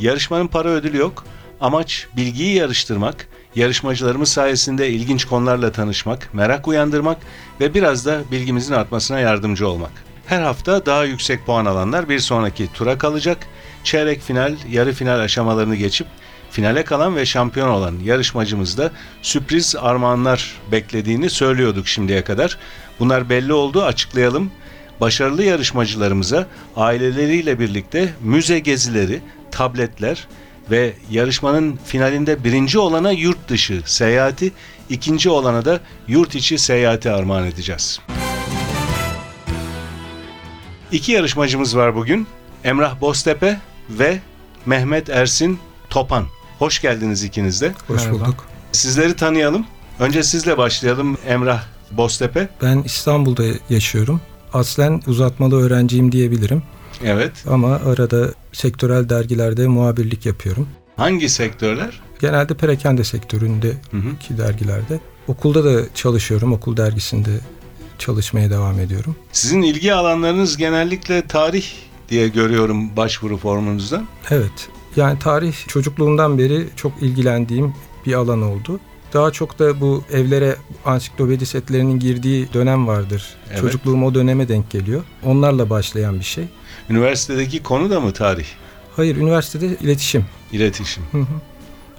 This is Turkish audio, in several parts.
Yarışmanın para ödülü yok. Amaç bilgiyi yarıştırmak, yarışmacılarımız sayesinde ilginç konularla tanışmak, merak uyandırmak ve biraz da bilgimizin artmasına yardımcı olmak. Her hafta daha yüksek puan alanlar bir sonraki tura kalacak. Çeyrek final, yarı final aşamalarını geçip finale kalan ve şampiyon olan yarışmacımız da sürpriz armağanlar beklediğini söylüyorduk şimdiye kadar. Bunlar belli oldu açıklayalım. Başarılı yarışmacılarımıza aileleriyle birlikte müze gezileri, tabletler ve yarışmanın finalinde birinci olana yurt dışı seyahati, ikinci olana da yurt içi seyahati armağan edeceğiz. İki yarışmacımız var bugün. Emrah Boztepe ve Mehmet Ersin Topan. Hoş geldiniz ikiniz de. Hoş Merhaba. bulduk. Sizleri tanıyalım. Önce sizle başlayalım Emrah Boztepe. Ben İstanbul'da yaşıyorum. Aslen uzatmalı öğrenciyim diyebilirim. Evet. Ama arada sektörel dergilerde muhabirlik yapıyorum. Hangi sektörler? Genelde perakende sektöründeki Hı hı. dergilerde. Okulda da çalışıyorum. Okul dergisinde çalışmaya devam ediyorum. Sizin ilgi alanlarınız genellikle tarih diye görüyorum başvuru formunuzdan. Evet. Yani tarih çocukluğumdan beri çok ilgilendiğim bir alan oldu. Daha çok da bu evlere ansiklopedi setlerinin girdiği dönem vardır. Evet. Çocukluğum o döneme denk geliyor. Onlarla başlayan bir şey. Üniversitedeki konu da mı tarih? Hayır, üniversitede iletişim. İletişim. Hı hı.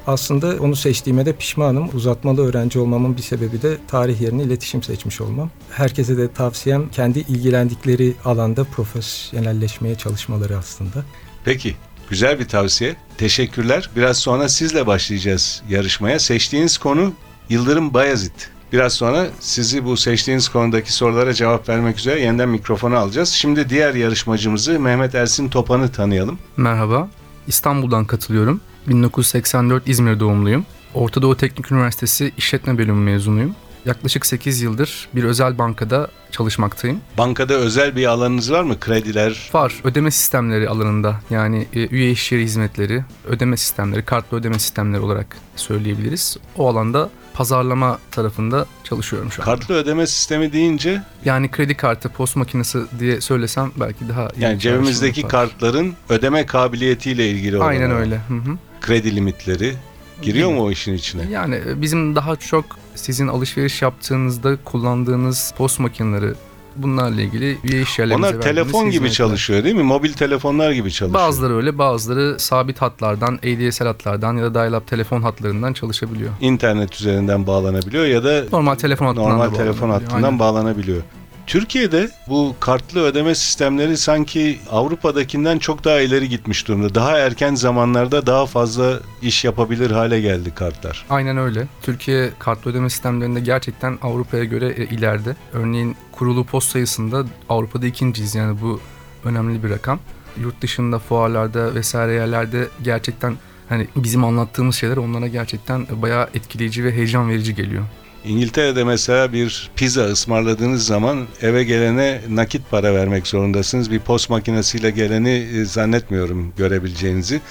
Aslında onu seçtiğime de pişmanım. Uzatmalı öğrenci olmamın bir sebebi de tarih yerine iletişim seçmiş olmam. Herkese de tavsiyem kendi ilgilendikleri alanda profesyonelleşmeye çalışmaları aslında. Peki. Güzel bir tavsiye. Teşekkürler. Biraz sonra sizle başlayacağız yarışmaya. Seçtiğiniz konu Yıldırım Bayezid. Biraz sonra sizi bu seçtiğiniz konudaki sorulara cevap vermek üzere yeniden mikrofonu alacağız. Şimdi diğer yarışmacımızı Mehmet Ersin Topan'ı tanıyalım. Merhaba. İstanbul'dan katılıyorum. 1984 İzmir doğumluyum. Orta Doğu Teknik Üniversitesi İşletme Bölümü mezunuyum. Yaklaşık 8 yıldır bir özel bankada çalışmaktayım. Bankada özel bir alanınız var mı? Krediler, Var ödeme sistemleri alanında yani e, üye iş yeri hizmetleri, ödeme sistemleri, kartlı ödeme sistemleri olarak söyleyebiliriz. O alanda pazarlama tarafında çalışıyorum şu an. kartlı ödeme sistemi deyince Yani kredi kartı, post makinesi diye söylesem belki daha iyi yani cebimizdeki kartların ödeme kabiliyetiyle ilgili olan Aynen öyle. Hı hı. kredi limitleri giriyor mu o işin içine? Yani e, bizim daha çok sizin alışveriş yaptığınızda kullandığınız post makineleri bunlarla ilgili üye iş yerlerinize Onlar telefon gibi hizmetler. çalışıyor değil mi? Mobil telefonlar gibi çalışıyor. Bazıları öyle bazıları sabit hatlardan, ADSL hatlardan ya da dial-up telefon hatlarından çalışabiliyor. İnternet üzerinden bağlanabiliyor ya da Normal telefon hattından normal telefon bağlanabiliyor. hattından Aynen. bağlanabiliyor. Türkiye'de bu kartlı ödeme sistemleri sanki Avrupa'dakinden çok daha ileri gitmiş durumda. Daha erken zamanlarda daha fazla iş yapabilir hale geldi kartlar. Aynen öyle. Türkiye kartlı ödeme sistemlerinde gerçekten Avrupa'ya göre e, ileride. Örneğin kurulu post sayısında Avrupa'da ikinciyiz yani bu önemli bir rakam. Yurt dışında fuarlarda vesaire yerlerde gerçekten hani bizim anlattığımız şeyler onlara gerçekten bayağı etkileyici ve heyecan verici geliyor. İngiltere'de mesela bir pizza ısmarladığınız zaman eve gelene nakit para vermek zorundasınız. Bir post makinesiyle geleni e, zannetmiyorum görebileceğinizi.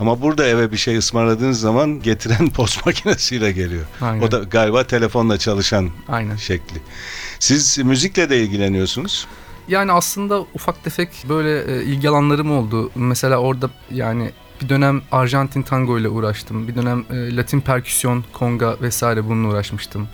Ama burada eve bir şey ısmarladığınız zaman getiren post makinesiyle geliyor. Aynen. O da galiba telefonla çalışan Aynen. şekli. Siz müzikle de ilgileniyorsunuz. Yani aslında ufak tefek böyle e, ilgi alanlarım oldu. Mesela orada yani bir dönem Arjantin tango ile uğraştım. Bir dönem e, Latin perküsyon, konga vesaire bununla uğraşmıştım.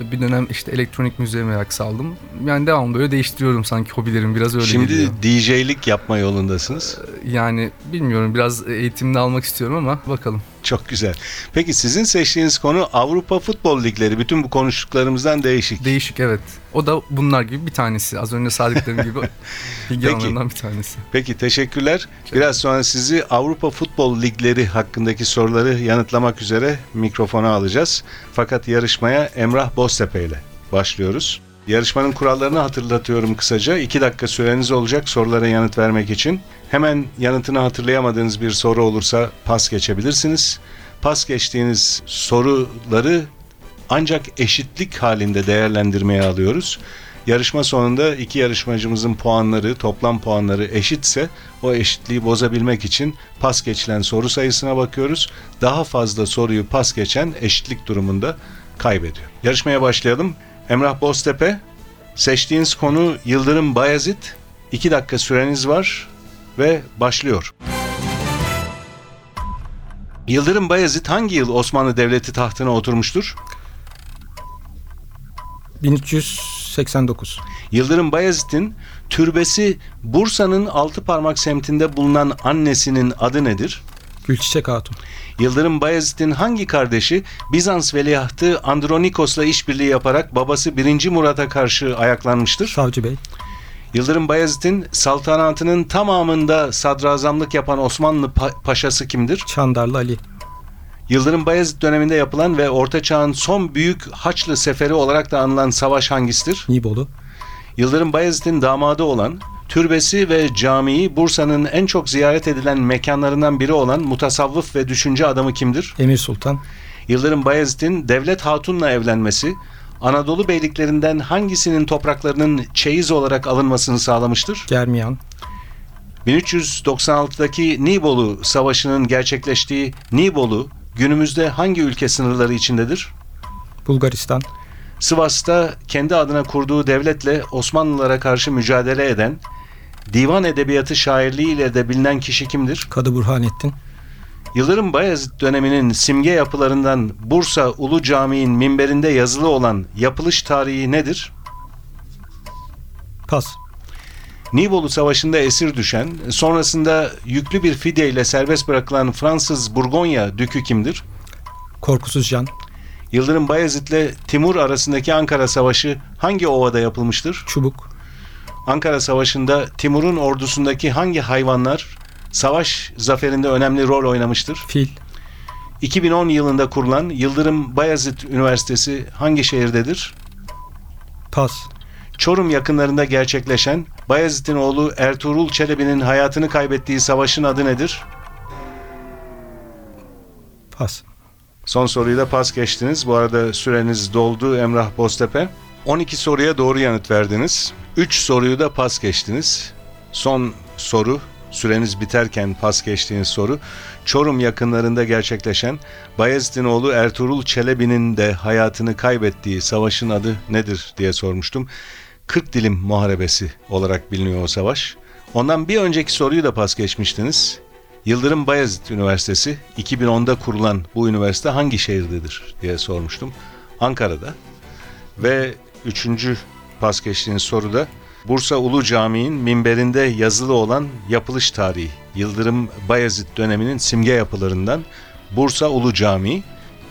Bir dönem işte elektronik müziğe merak saldım. Yani devamlı böyle değiştiriyorum sanki hobilerim biraz öyle Şimdi geliyor. DJ'lik yapma yolundasınız. Yani bilmiyorum biraz eğitimde almak istiyorum ama bakalım. Çok güzel. Peki sizin seçtiğiniz konu Avrupa Futbol Ligleri. Bütün bu konuştuklarımızdan değişik. Değişik evet. O da bunlar gibi bir tanesi. Az önce saydıklarım gibi ilgi Peki. alanlarından bir tanesi. Peki teşekkürler. Biraz sonra sizi Avrupa Futbol Ligleri hakkındaki soruları yanıtlamak üzere mikrofona alacağız. Fakat yarışmaya Emrah Boztepe ile başlıyoruz. Yarışmanın kurallarını hatırlatıyorum kısaca. 2 dakika süreniz olacak sorulara yanıt vermek için. Hemen yanıtını hatırlayamadığınız bir soru olursa pas geçebilirsiniz. Pas geçtiğiniz soruları ancak eşitlik halinde değerlendirmeye alıyoruz. Yarışma sonunda iki yarışmacımızın puanları, toplam puanları eşitse o eşitliği bozabilmek için pas geçilen soru sayısına bakıyoruz. Daha fazla soruyu pas geçen eşitlik durumunda kaybediyor. Yarışmaya başlayalım. Emrah Boztepe, seçtiğiniz konu Yıldırım Bayezid. 2 dakika süreniz var ve başlıyor. Yıldırım Bayezid hangi yıl Osmanlı Devleti tahtına oturmuştur? 1389. Yıldırım Bayezid'in türbesi Bursa'nın Altıparmak semtinde bulunan annesinin adı nedir? Gülçiçek Hatun. Yıldırım Bayezid'in hangi kardeşi Bizans veliahtı Andronikos'la işbirliği yaparak babası 1. Murat'a karşı ayaklanmıştır? Savcı Bey. Yıldırım Bayezid'in saltanatının tamamında sadrazamlık yapan Osmanlı pa- paşası kimdir? Çandarlı Ali. Yıldırım Bayezid döneminde yapılan ve Orta Çağ'ın son büyük Haçlı Seferi olarak da anılan savaş hangisidir? Nibolu. Yıldırım Bayezid'in damadı olan, türbesi ve camiyi Bursa'nın en çok ziyaret edilen mekanlarından biri olan mutasavvıf ve düşünce adamı kimdir? Emir Sultan. Yıldırım Bayezid'in Devlet Hatun'la evlenmesi, Anadolu beyliklerinden hangisinin topraklarının çeyiz olarak alınmasını sağlamıştır? Germiyan. 1396'daki Nibolu Savaşı'nın gerçekleştiği Nibolu günümüzde hangi ülke sınırları içindedir? Bulgaristan. Sivas'ta kendi adına kurduğu devletle Osmanlılara karşı mücadele eden, divan edebiyatı şairliğiyle de bilinen kişi kimdir? Kadı Burhanettin. Yıldırım Bayezid döneminin simge yapılarından Bursa Ulu Camii'nin minberinde yazılı olan yapılış tarihi nedir? Pas. Nibolu Savaşı'nda esir düşen, sonrasında yüklü bir fidye ile serbest bırakılan Fransız Burgonya dükü kimdir? Korkusuz Can. Yıldırım Bayezid ile Timur arasındaki Ankara Savaşı hangi ovada yapılmıştır? Çubuk. Ankara Savaşı'nda Timur'un ordusundaki hangi hayvanlar savaş zaferinde önemli rol oynamıştır? Fil. 2010 yılında kurulan Yıldırım Bayezid Üniversitesi hangi şehirdedir? Pas. Çorum yakınlarında gerçekleşen Bayezid'in oğlu Ertuğrul Çelebi'nin hayatını kaybettiği savaşın adı nedir? Pas. Son soruyu da pas geçtiniz. Bu arada süreniz doldu Emrah Boztepe. 12 soruya doğru yanıt verdiniz. 3 soruyu da pas geçtiniz. Son soru, süreniz biterken pas geçtiğiniz soru. Çorum yakınlarında gerçekleşen Bayezid'in oğlu Ertuğrul Çelebi'nin de hayatını kaybettiği savaşın adı nedir diye sormuştum. 40 dilim muharebesi olarak biliniyor o savaş. Ondan bir önceki soruyu da pas geçmiştiniz. Yıldırım Bayezid Üniversitesi 2010'da kurulan bu üniversite hangi şehirdedir diye sormuştum. Ankara'da. Ve üçüncü pas geçtiğiniz soruda Bursa Ulu Camii'nin minberinde yazılı olan yapılış tarihi. Yıldırım Bayezid döneminin simge yapılarından Bursa Ulu Camii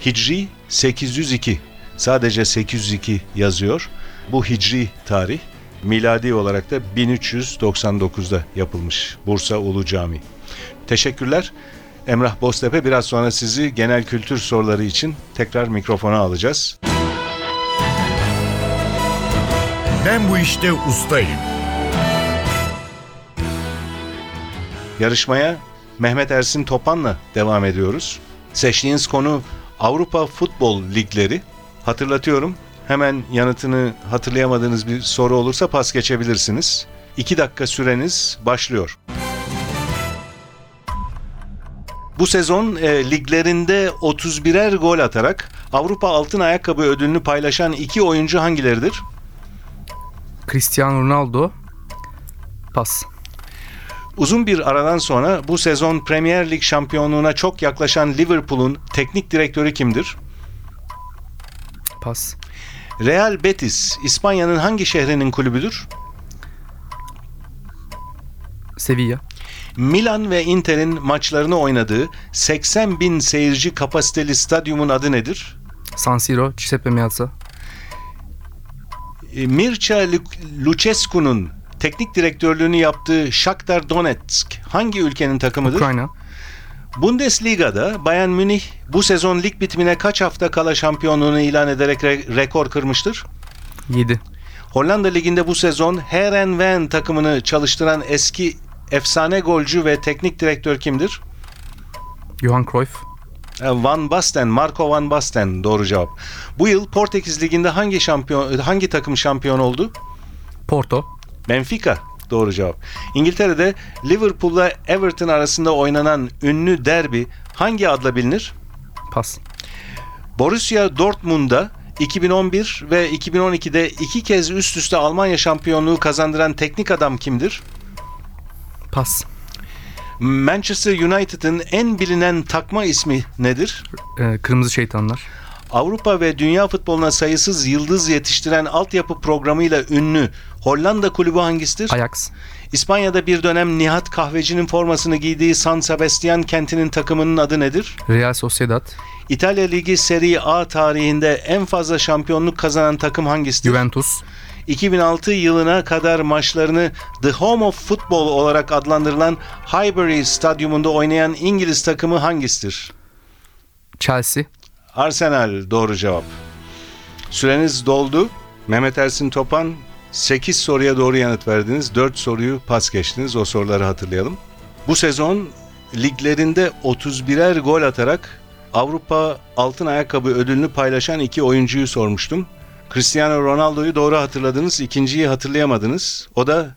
Hicri 802. Sadece 802 yazıyor. Bu Hicri tarih miladi olarak da 1399'da yapılmış Bursa Ulu Camii. Teşekkürler. Emrah Boztepe biraz sonra sizi genel kültür soruları için tekrar mikrofona alacağız. Ben bu işte ustayım. Yarışmaya Mehmet Ersin Topan'la devam ediyoruz. Seçtiğiniz konu Avrupa Futbol Ligleri. Hatırlatıyorum. Hemen yanıtını hatırlayamadığınız bir soru olursa pas geçebilirsiniz. 2 dakika süreniz başlıyor. Bu sezon e, liglerinde 31'er gol atarak Avrupa Altın Ayakkabı ödülünü paylaşan iki oyuncu hangileridir? Cristiano Ronaldo. Pas. Uzun bir aradan sonra bu sezon Premier Lig şampiyonluğuna çok yaklaşan Liverpool'un teknik direktörü kimdir? Pas. Real Betis, İspanya'nın hangi şehrinin kulübüdür? Sevilla. Milan ve Inter'in maçlarını oynadığı 80 bin seyirci kapasiteli stadyumun adı nedir? San Siro. Giuseppe Meazza. E, Mircea Lu- Lucescu'nun teknik direktörlüğünü yaptığı Shakhtar Donetsk hangi ülkenin takımıdır? Ukrayna. Bundesliga'da Bayern Münih bu sezon lig bitimine kaç hafta kala şampiyonluğunu ilan ederek re- rekor kırmıştır? 7. Hollanda Ligi'nde bu sezon Herenveen takımını çalıştıran eski efsane golcü ve teknik direktör kimdir? Johan Cruyff. E, Van Basten, Marco Van Basten doğru cevap. Bu yıl Portekiz Ligi'nde hangi şampiyon hangi takım şampiyon oldu? Porto. Benfica doğru cevap. İngiltere'de Liverpool'la Everton arasında oynanan ünlü derbi hangi adla bilinir? Pas. Borussia Dortmund'da 2011 ve 2012'de iki kez üst üste Almanya şampiyonluğu kazandıran teknik adam kimdir? Pas. Manchester United'ın en bilinen takma ismi nedir? Ee, kırmızı şeytanlar. Avrupa ve dünya futboluna sayısız yıldız yetiştiren altyapı programıyla ünlü Hollanda kulübü hangisidir? Ajax. İspanya'da bir dönem Nihat Kahveci'nin formasını giydiği San Sebastian kentinin takımının adı nedir? Real Sociedad. İtalya Ligi Serie A tarihinde en fazla şampiyonluk kazanan takım hangisidir? Juventus. 2006 yılına kadar maçlarını The Home of Football olarak adlandırılan Highbury Stadyumunda oynayan İngiliz takımı hangisidir? Chelsea. Arsenal doğru cevap. Süreniz doldu. Mehmet Ersin Topan 8 soruya doğru yanıt verdiniz. 4 soruyu pas geçtiniz. O soruları hatırlayalım. Bu sezon liglerinde 31'er gol atarak Avrupa Altın Ayakkabı ödülünü paylaşan iki oyuncuyu sormuştum. Cristiano Ronaldo'yu doğru hatırladınız. ikinciyi hatırlayamadınız. O da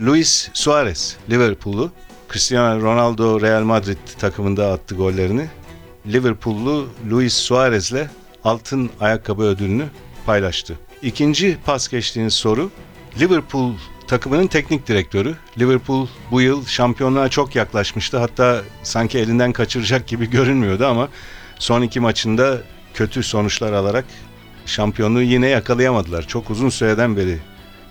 Luis Suarez, Liverpool'lu. Cristiano Ronaldo Real Madrid takımında attı gollerini. Liverpool'lu Luis Suarez'le altın ayakkabı ödülünü paylaştı. İkinci pas geçtiğiniz soru Liverpool takımının teknik direktörü. Liverpool bu yıl şampiyonluğa çok yaklaşmıştı. Hatta sanki elinden kaçıracak gibi görünmüyordu ama son iki maçında kötü sonuçlar alarak şampiyonluğu yine yakalayamadılar. Çok uzun süreden beri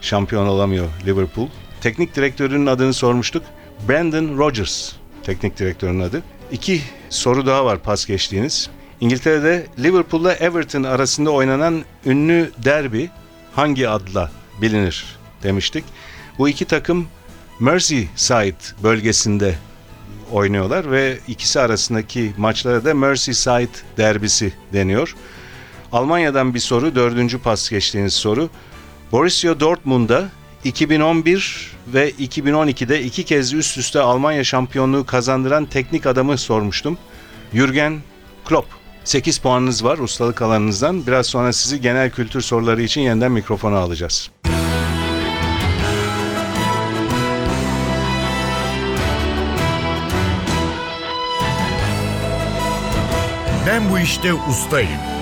şampiyon olamıyor Liverpool. Teknik direktörünün adını sormuştuk. Brandon Rodgers teknik direktörün adı. İki soru daha var pas geçtiğiniz. İngiltere'de Liverpool'la Everton arasında oynanan ünlü derbi hangi adla bilinir demiştik. Bu iki takım Merseyside bölgesinde oynuyorlar ve ikisi arasındaki maçlara da Merseyside derbisi deniyor. Almanya'dan bir soru, dördüncü pas geçtiğiniz soru. Borussia Dortmund'da 2011 ve 2012'de iki kez üst üste Almanya şampiyonluğu kazandıran teknik adamı sormuştum. Jürgen Klopp. 8 puanınız var ustalık alanınızdan. Biraz sonra sizi genel kültür soruları için yeniden mikrofona alacağız. Ben bu işte ustayım.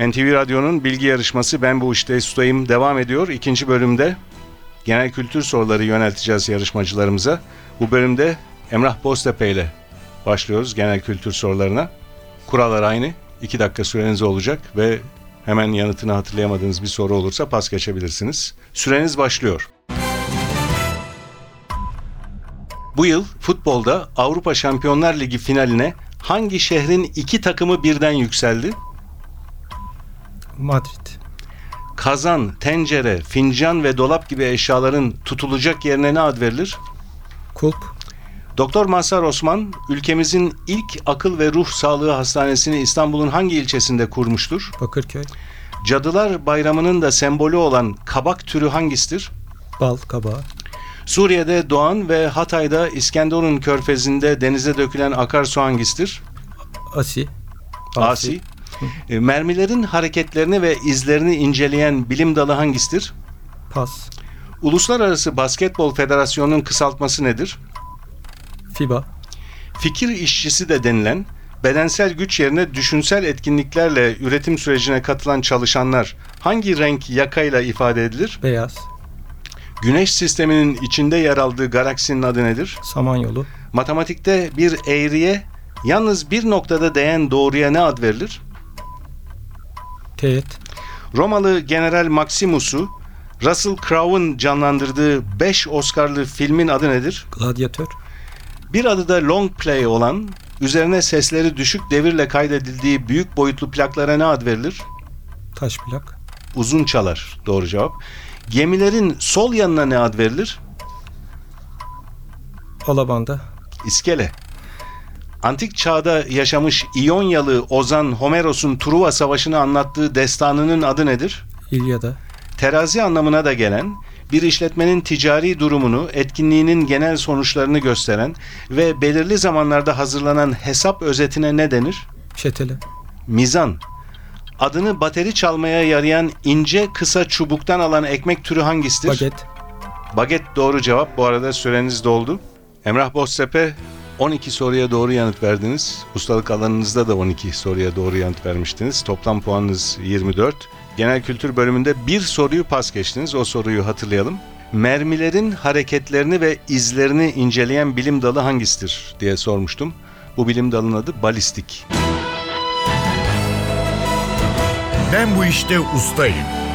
NTV Radyo'nun bilgi yarışması Ben Bu İşte Ustayım devam ediyor. İkinci bölümde genel kültür soruları yönelteceğiz yarışmacılarımıza. Bu bölümde Emrah Boztepe ile başlıyoruz genel kültür sorularına. Kurallar aynı. 2 dakika süreniz olacak ve hemen yanıtını hatırlayamadığınız bir soru olursa pas geçebilirsiniz. Süreniz başlıyor. Bu yıl futbolda Avrupa Şampiyonlar Ligi finaline hangi şehrin iki takımı birden yükseldi? Madrid. Kazan, tencere, fincan ve dolap gibi eşyaların tutulacak yerine ne ad verilir? Kulp. Doktor Mazhar Osman ülkemizin ilk akıl ve ruh sağlığı hastanesini İstanbul'un hangi ilçesinde kurmuştur? Bakırköy. Cadılar Bayramı'nın da sembolü olan kabak türü hangisidir? Bal kabağı. Suriye'de doğan ve Hatay'da İskenderun körfezinde denize dökülen akarsu hangisidir? Asi. Asi. E, Mermilerin hareketlerini ve izlerini inceleyen bilim dalı hangisidir? Pas. Uluslararası Basketbol Federasyonu'nun kısaltması nedir? FIBA. Fikir işçisi de denilen bedensel güç yerine düşünsel etkinliklerle üretim sürecine katılan çalışanlar hangi renk yakayla ifade edilir? Beyaz. Güneş sisteminin içinde yer aldığı galaksinin adı nedir? Samanyolu. Matematikte bir eğriye yalnız bir noktada değen doğruya ne ad verilir? Teğet. Romalı General Maximus'u Russell Crowe'un canlandırdığı 5 Oscar'lı filmin adı nedir? Gladyatör. Bir adı da long play olan, üzerine sesleri düşük devirle kaydedildiği büyük boyutlu plaklara ne ad verilir? Taş plak. Uzun çalar. Doğru cevap. Gemilerin sol yanına ne ad verilir? Alabanda. İskele. Antik çağda yaşamış İyonyalı Ozan Homeros'un Truva Savaşı'nı anlattığı destanının adı nedir? İlyada, Terazi anlamına da gelen, bir işletmenin ticari durumunu, etkinliğinin genel sonuçlarını gösteren ve belirli zamanlarda hazırlanan hesap özetine ne denir? çetele, Mizan. Adını bateri çalmaya yarayan ince kısa çubuktan alan ekmek türü hangisidir? baget, Baget doğru cevap. Bu arada süreniz doldu. Emrah Boztepe 12 soruya doğru yanıt verdiniz. Ustalık alanınızda da 12 soruya doğru yanıt vermiştiniz. Toplam puanınız 24. Genel kültür bölümünde bir soruyu pas geçtiniz. O soruyu hatırlayalım. Mermilerin hareketlerini ve izlerini inceleyen bilim dalı hangisidir diye sormuştum. Bu bilim dalının adı balistik. Ben bu işte ustayım.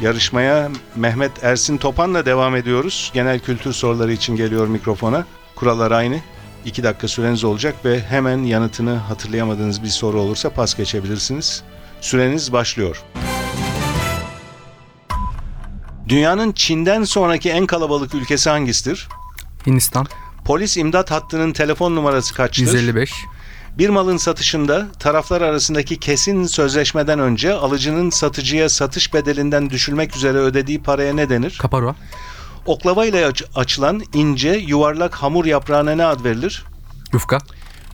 Yarışmaya Mehmet Ersin Topan'la devam ediyoruz. Genel kültür soruları için geliyor mikrofona. Kurallar aynı. 2 dakika süreniz olacak ve hemen yanıtını hatırlayamadığınız bir soru olursa pas geçebilirsiniz. Süreniz başlıyor. Dünyanın Çin'den sonraki en kalabalık ülkesi hangisidir? Hindistan Polis imdat hattının telefon numarası kaçtır? 155, Bir malın satışında taraflar arasındaki kesin sözleşmeden önce alıcının satıcıya satış bedelinden düşülmek üzere ödediği paraya ne denir? Kaparwa, Oklava ile aç- açılan ince yuvarlak hamur yaprağına ne ad verilir? Yufka,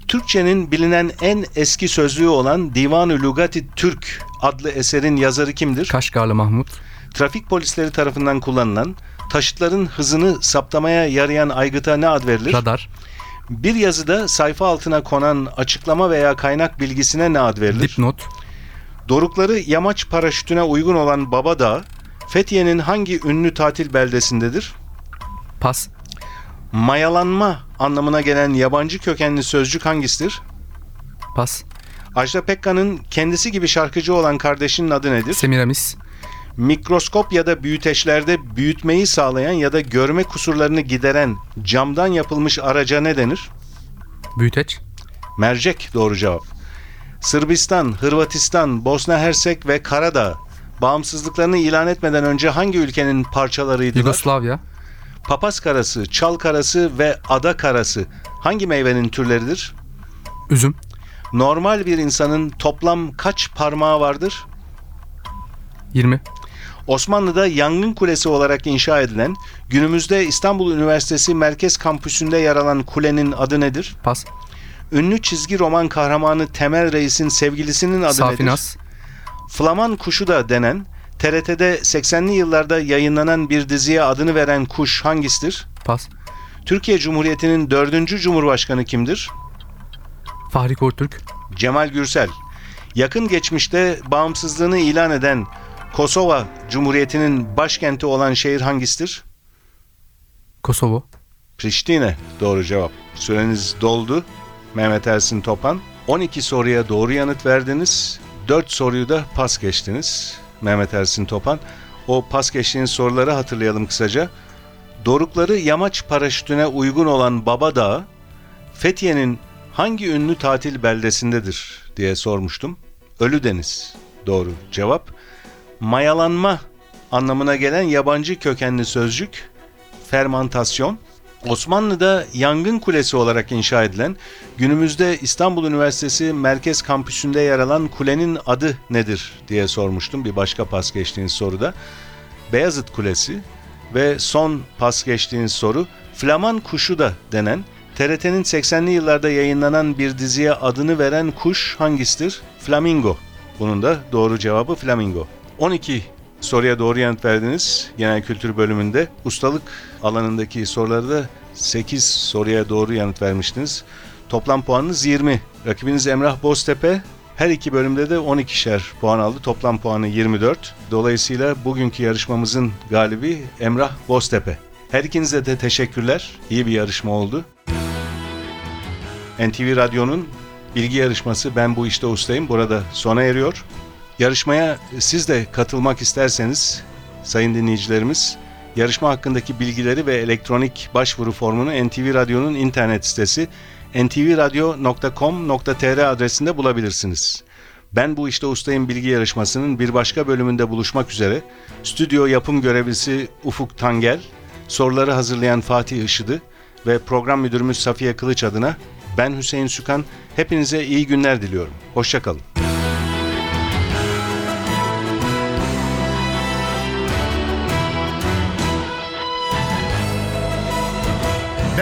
Türkçenin bilinen en eski sözlüğü olan Divan-ı Lugati Türk adlı eserin yazarı kimdir? Kaşgarlı Mahmut, Trafik polisleri tarafından kullanılan, taşıtların hızını saptamaya yarayan aygıta ne ad verilir? Radar, Bir yazıda sayfa altına konan açıklama veya kaynak bilgisine ne ad verilir? Dipnot, Dorukları yamaç paraşütüne uygun olan Baba Dağı, Fethiye'nin hangi ünlü tatil beldesindedir? Pas, Mayalanma anlamına gelen yabancı kökenli sözcük hangisidir? Pas, Ajda Pekkan'ın kendisi gibi şarkıcı olan kardeşinin adı nedir? Semiramis, Mikroskop ya da büyüteçlerde büyütmeyi sağlayan ya da görme kusurlarını gideren camdan yapılmış araca ne denir? Büyüteç, Mercek doğru cevap. Sırbistan, Hırvatistan, Bosna Hersek ve Karadağ bağımsızlıklarını ilan etmeden önce hangi ülkenin parçalarıydılar? Yugoslavya, Papaz karası, çal karası ve ada karası hangi meyvenin türleridir? Üzüm, Normal bir insanın toplam kaç parmağı vardır? 20, Osmanlı'da yangın kulesi olarak inşa edilen, günümüzde İstanbul Üniversitesi Merkez Kampüsü'nde yer alan kulenin adı nedir? Pas, Ünlü çizgi roman kahramanı Temel Reis'in sevgilisinin adı nedir? Safinas, Flaman kuşu da denen, TRT'de 80'li yıllarda yayınlanan bir diziye adını veren kuş hangisidir? Pas, Türkiye Cumhuriyeti'nin dördüncü Cumhurbaşkanı kimdir? Fahri Kortürk, Cemal Gürsel. Yakın geçmişte bağımsızlığını ilan eden Kosova Cumhuriyeti'nin başkenti olan şehir hangisidir? Kosovo, Priştine. Doğru cevap. Süreniz doldu. Mehmet Ersin Topan. 12 soruya doğru yanıt verdiniz. 4 soruyu da pas geçtiniz. Mehmet Ersin Topan. O pas geçtiğiniz soruları hatırlayalım kısaca. Dorukları yamaç paraşütüne uygun olan Baba Dağı, Fethiye'nin hangi ünlü tatil beldesindedir diye sormuştum. Ölüdeniz. Doğru cevap. Mayalanma anlamına gelen yabancı kökenli sözcük fermantasyon. Osmanlı'da yangın kulesi olarak inşa edilen, günümüzde İstanbul Üniversitesi Merkez Kampüsü'nde yer alan kulenin adı nedir diye sormuştum bir başka pas geçtiğiniz soruda. Beyazıt Kulesi ve son pas geçtiğiniz soru Flaman kuşu da denen TRT'nin 80'li yıllarda yayınlanan bir diziye adını veren kuş hangisidir? Flamingo. Bunun da doğru cevabı flamingo. 12 soruya doğru yanıt verdiniz genel kültür bölümünde. Ustalık alanındaki soruları da 8 soruya doğru yanıt vermiştiniz. Toplam puanınız 20. Rakibiniz Emrah Boztepe her iki bölümde de 12'şer puan aldı. Toplam puanı 24. Dolayısıyla bugünkü yarışmamızın galibi Emrah Boztepe. Her ikinize de teşekkürler. İyi bir yarışma oldu. NTV Radyo'nun bilgi yarışması Ben Bu İşte Ustayım burada sona eriyor. Yarışmaya siz de katılmak isterseniz sayın dinleyicilerimiz yarışma hakkındaki bilgileri ve elektronik başvuru formunu NTV Radyo'nun internet sitesi ntvradio.com.tr adresinde bulabilirsiniz. Ben bu işte ustayım bilgi yarışmasının bir başka bölümünde buluşmak üzere. Stüdyo yapım görevlisi Ufuk Tangel, soruları hazırlayan Fatih Işıdı, ve program müdürümüz Safiye Kılıç adına ben Hüseyin Sükan. Hepinize iyi günler diliyorum. Hoşçakalın.